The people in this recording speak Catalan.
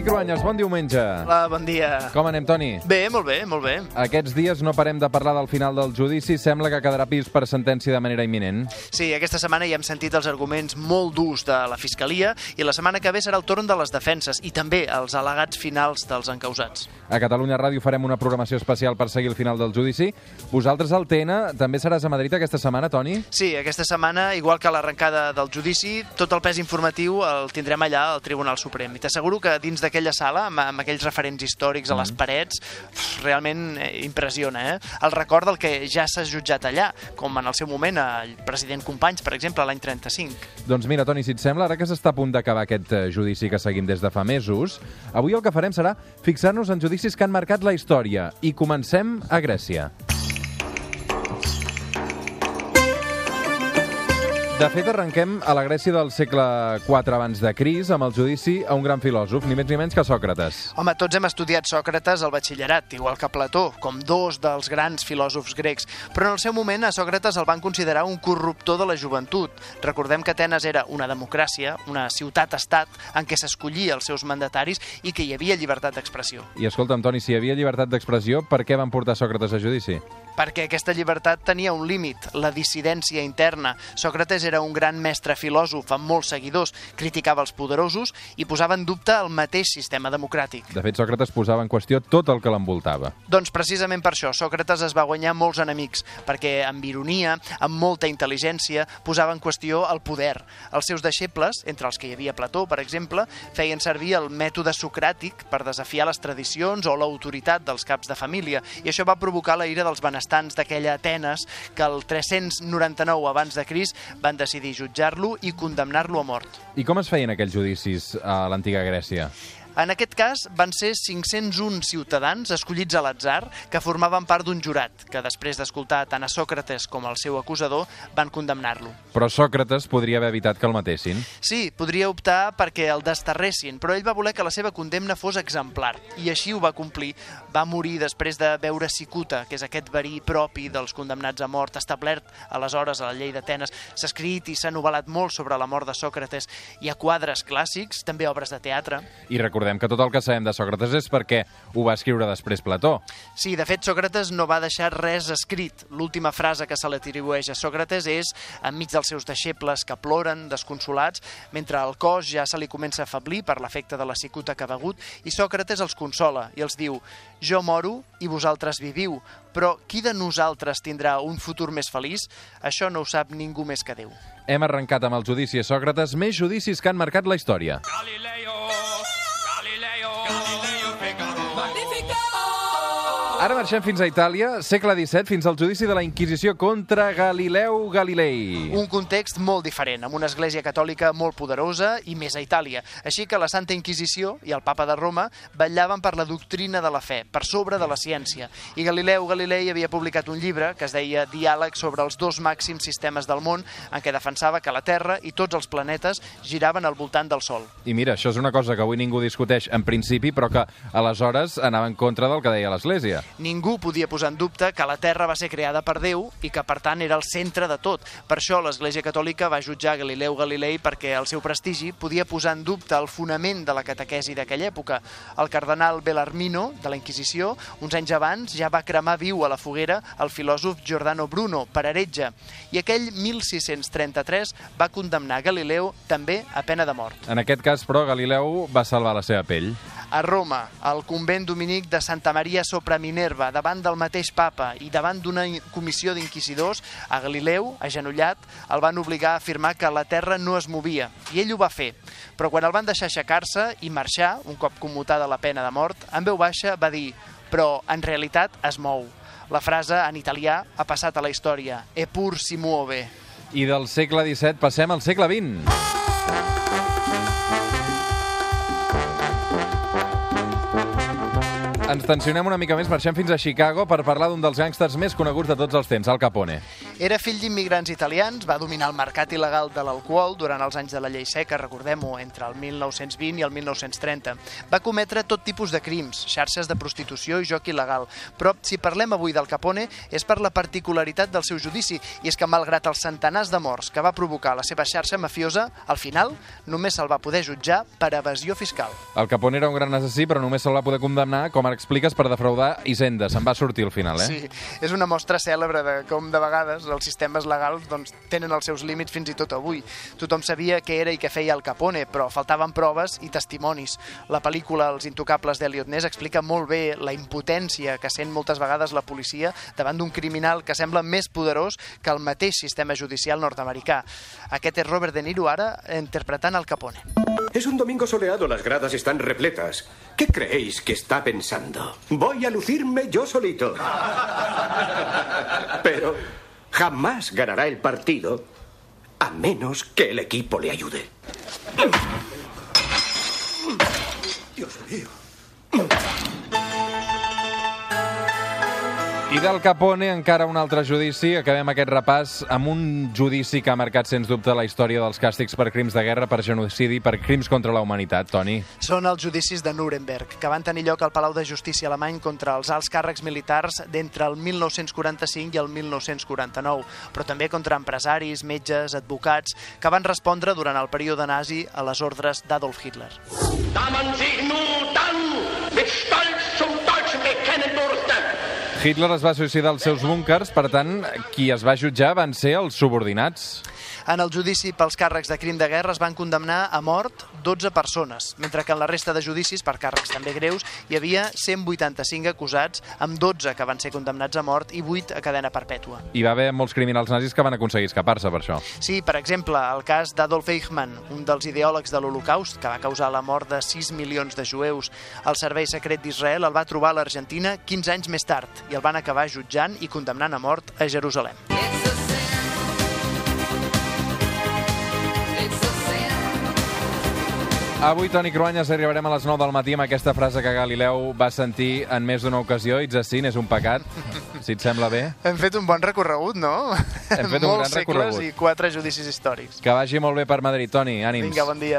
Toni Cruanyes, bon diumenge. Hola, bon dia. Com anem, Toni? Bé, molt bé, molt bé. Aquests dies no parem de parlar del final del judici. Sembla que quedarà pis per sentència de manera imminent. Sí, aquesta setmana ja hem sentit els arguments molt durs de la Fiscalia i la setmana que ve serà el torn de les defenses i també els al·legats finals dels encausats. A Catalunya Ràdio farem una programació especial per seguir el final del judici. Vosaltres al TN també seràs a Madrid aquesta setmana, Toni? Sí, aquesta setmana, igual que l'arrencada del judici, tot el pes informatiu el tindrem allà al Tribunal Suprem. I t'asseguro que dins d'aquella sala, amb, amb aquells referents històrics a les parets, pf, realment eh, impressiona, eh? El record del que ja s'ha jutjat allà, com en el seu moment el president Companys, per exemple, l'any 35. Doncs mira, Toni, si et sembla, ara que s'està a punt d'acabar aquest eh, judici que seguim des de fa mesos, avui el que farem serà fixar-nos en judicis que han marcat la història. I comencem a Grècia. De fet, arrenquem a la Grècia del segle IV abans de Cris amb el judici a un gran filòsof, ni més ni menys que Sòcrates. Home, tots hem estudiat Sòcrates al batxillerat, igual que Plató, com dos dels grans filòsofs grecs, però en el seu moment a Sòcrates el van considerar un corruptor de la joventut. Recordem que Atenes era una democràcia, una ciutat-estat en què s'escollia els seus mandataris i que hi havia llibertat d'expressió. I escolta'm, Toni, si hi havia llibertat d'expressió, per què van portar Sòcrates a judici? perquè aquesta llibertat tenia un límit, la dissidència interna. Sòcrates era un gran mestre filòsof amb molts seguidors, criticava els poderosos i posava en dubte el mateix sistema democràtic. De fet, Sòcrates posava en qüestió tot el que l'envoltava. Doncs precisament per això Sòcrates es va guanyar molts enemics, perquè amb ironia, amb molta intel·ligència, posava en qüestió el poder. Els seus deixebles, entre els que hi havia Plató, per exemple, feien servir el mètode socràtic per desafiar les tradicions o l'autoritat dels caps de família, i això va provocar la ira dels benestants d'aquella Atenes que el 399 abans de Cris van decidir jutjar-lo i condemnar-lo a mort. I com es feien aquells judicis a l'antiga Grècia? En aquest cas van ser 501 ciutadans escollits a l'atzar que formaven part d'un jurat que després d'escoltar tant a Sòcrates com al seu acusador van condemnar-lo. Però Sòcrates podria haver evitat que el matessin. Sí, podria optar perquè el desterressin, però ell va voler que la seva condemna fos exemplar i així ho va complir. Va morir després de beure cicuta, que és aquest verí propi dels condemnats a mort establert aleshores a la llei d'Atenes. S'ha escrit i s'ha novel·lat molt sobre la mort de Sòcrates. Hi ha quadres clàssics, també obres de teatre. I recordem que tot el que sabem de Sòcrates és perquè ho va escriure després Plató. Sí, de fet, Sòcrates no va deixar res escrit. L'última frase que se l'atribueix a Sòcrates és enmig dels seus deixebles que ploren, desconsolats, mentre el cos ja se li comença a afablir per l'efecte de la cicuta que ha begut, i Sòcrates els consola i els diu «Jo moro i vosaltres viviu, però qui de nosaltres tindrà un futur més feliç? Això no ho sap ningú més que Déu». Hem arrencat amb el judici a Sòcrates, més judicis que han marcat la història. Galileo, Ara marxem fins a Itàlia, segle XVII, fins al judici de la Inquisició contra Galileu Galilei. Un context molt diferent, amb una església catòlica molt poderosa i més a Itàlia. Així que la Santa Inquisició i el papa de Roma vetllaven per la doctrina de la fe, per sobre de la ciència. I Galileu Galilei havia publicat un llibre que es deia Diàleg sobre els dos màxims sistemes del món, en què defensava que la Terra i tots els planetes giraven al voltant del Sol. I mira, això és una cosa que avui ningú discuteix en principi, però que aleshores anava en contra del que deia l'Església. Ningú podia posar en dubte que la Terra va ser creada per Déu i que, per tant, era el centre de tot. Per això l'Església Catòlica va jutjar Galileu Galilei perquè el seu prestigi podia posar en dubte el fonament de la catequesi d'aquella època. El cardenal Bellarmino, de la Inquisició, uns anys abans ja va cremar viu a la foguera el filòsof Giordano Bruno per heretge i aquell 1633 va condemnar Galileu també a pena de mort. En aquest cas, però, Galileu va salvar la seva pell. A Roma, al convent dominic de Santa Maria sopra Minerva, davant del mateix papa i davant d'una comissió d'inquisidors, a Galileu, agenollat, el van obligar a afirmar que la terra no es movia, i ell ho va fer. Però quan el van deixar aixecar-se i marxar, un cop commutada la pena de mort, en veu baixa va dir «però en realitat es mou». La frase, en italià, ha passat a la història «e pur si muove». I del segle XVII passem al segle XX. Ens tensionem una mica més, marxem fins a Chicago per parlar d'un dels gàngsters més coneguts de tots els temps, Al Capone. Era fill d'immigrants italians, va dominar el mercat il·legal de l'alcohol durant els anys de la llei seca, recordem-ho, entre el 1920 i el 1930. Va cometre tot tipus de crims, xarxes de prostitució i joc il·legal. Però si parlem avui del Capone és per la particularitat del seu judici, i és que malgrat els centenars de morts que va provocar la seva xarxa mafiosa, al final només se'l va poder jutjar per evasió fiscal. El Capone era un gran assassí, però només se'l va poder condemnar, com ara expliques, per defraudar Hisenda. Se'n va sortir al final, eh? Sí, és una mostra cèlebre de com de vegades els sistemes legals doncs, tenen els seus límits fins i tot avui. Tothom sabia què era i què feia el Capone, però faltaven proves i testimonis. La pel·lícula Els intocables d'Eliot Ness explica molt bé la impotència que sent moltes vegades la policia davant d'un criminal que sembla més poderós que el mateix sistema judicial nord-americà. Aquest és Robert De Niro ara interpretant el Capone. Es un domingo soleado, las gradas están repletas. ¿Qué creéis que está pensando? Voy a lucirme yo solito. Pero jamás ganará el partido a menos que el equipo le ayude. Dios mío. I del Capone encara un altre judici. Acabem aquest repàs amb un judici que ha marcat, sens dubte, la història dels càstigs per crims de guerra, per genocidi, per crims contra la humanitat, Toni. Són els judicis de Nuremberg, que van tenir lloc al Palau de Justícia alemany contra els alts càrrecs militars d'entre el 1945 i el 1949, però també contra empresaris, metges, advocats, que van respondre durant el període nazi a les ordres d'Adolf Hitler. da man sich nur dann mit Stolz Hitler es va suïcidar als seus búnkers, per tant, qui es va jutjar van ser els subordinats. En el judici pels càrrecs de crim de guerra es van condemnar a mort 12 persones, mentre que en la resta de judicis, per càrrecs també greus, hi havia 185 acusats, amb 12 que van ser condemnats a mort i 8 a cadena perpètua. Hi va haver molts criminals nazis que van aconseguir escapar-se per això. Sí, per exemple, el cas d'Adolf Eichmann, un dels ideòlegs de l'Holocaust, que va causar la mort de 6 milions de jueus. El Servei Secret d'Israel el va trobar a l'Argentina 15 anys més tard i el van acabar jutjant i condemnant a mort a Jerusalem. Avui, Toni Cruanyes, arribarem a les 9 del matí amb aquesta frase que Galileu va sentir en més d'una ocasió. It's a sin, és un pecat, si et sembla bé. Hem fet un bon recorregut, no? Hem fet un Molts gran recorregut. segles i quatre judicis històrics. Que vagi molt bé per Madrid, Toni, ànims. Vinga, bon dia.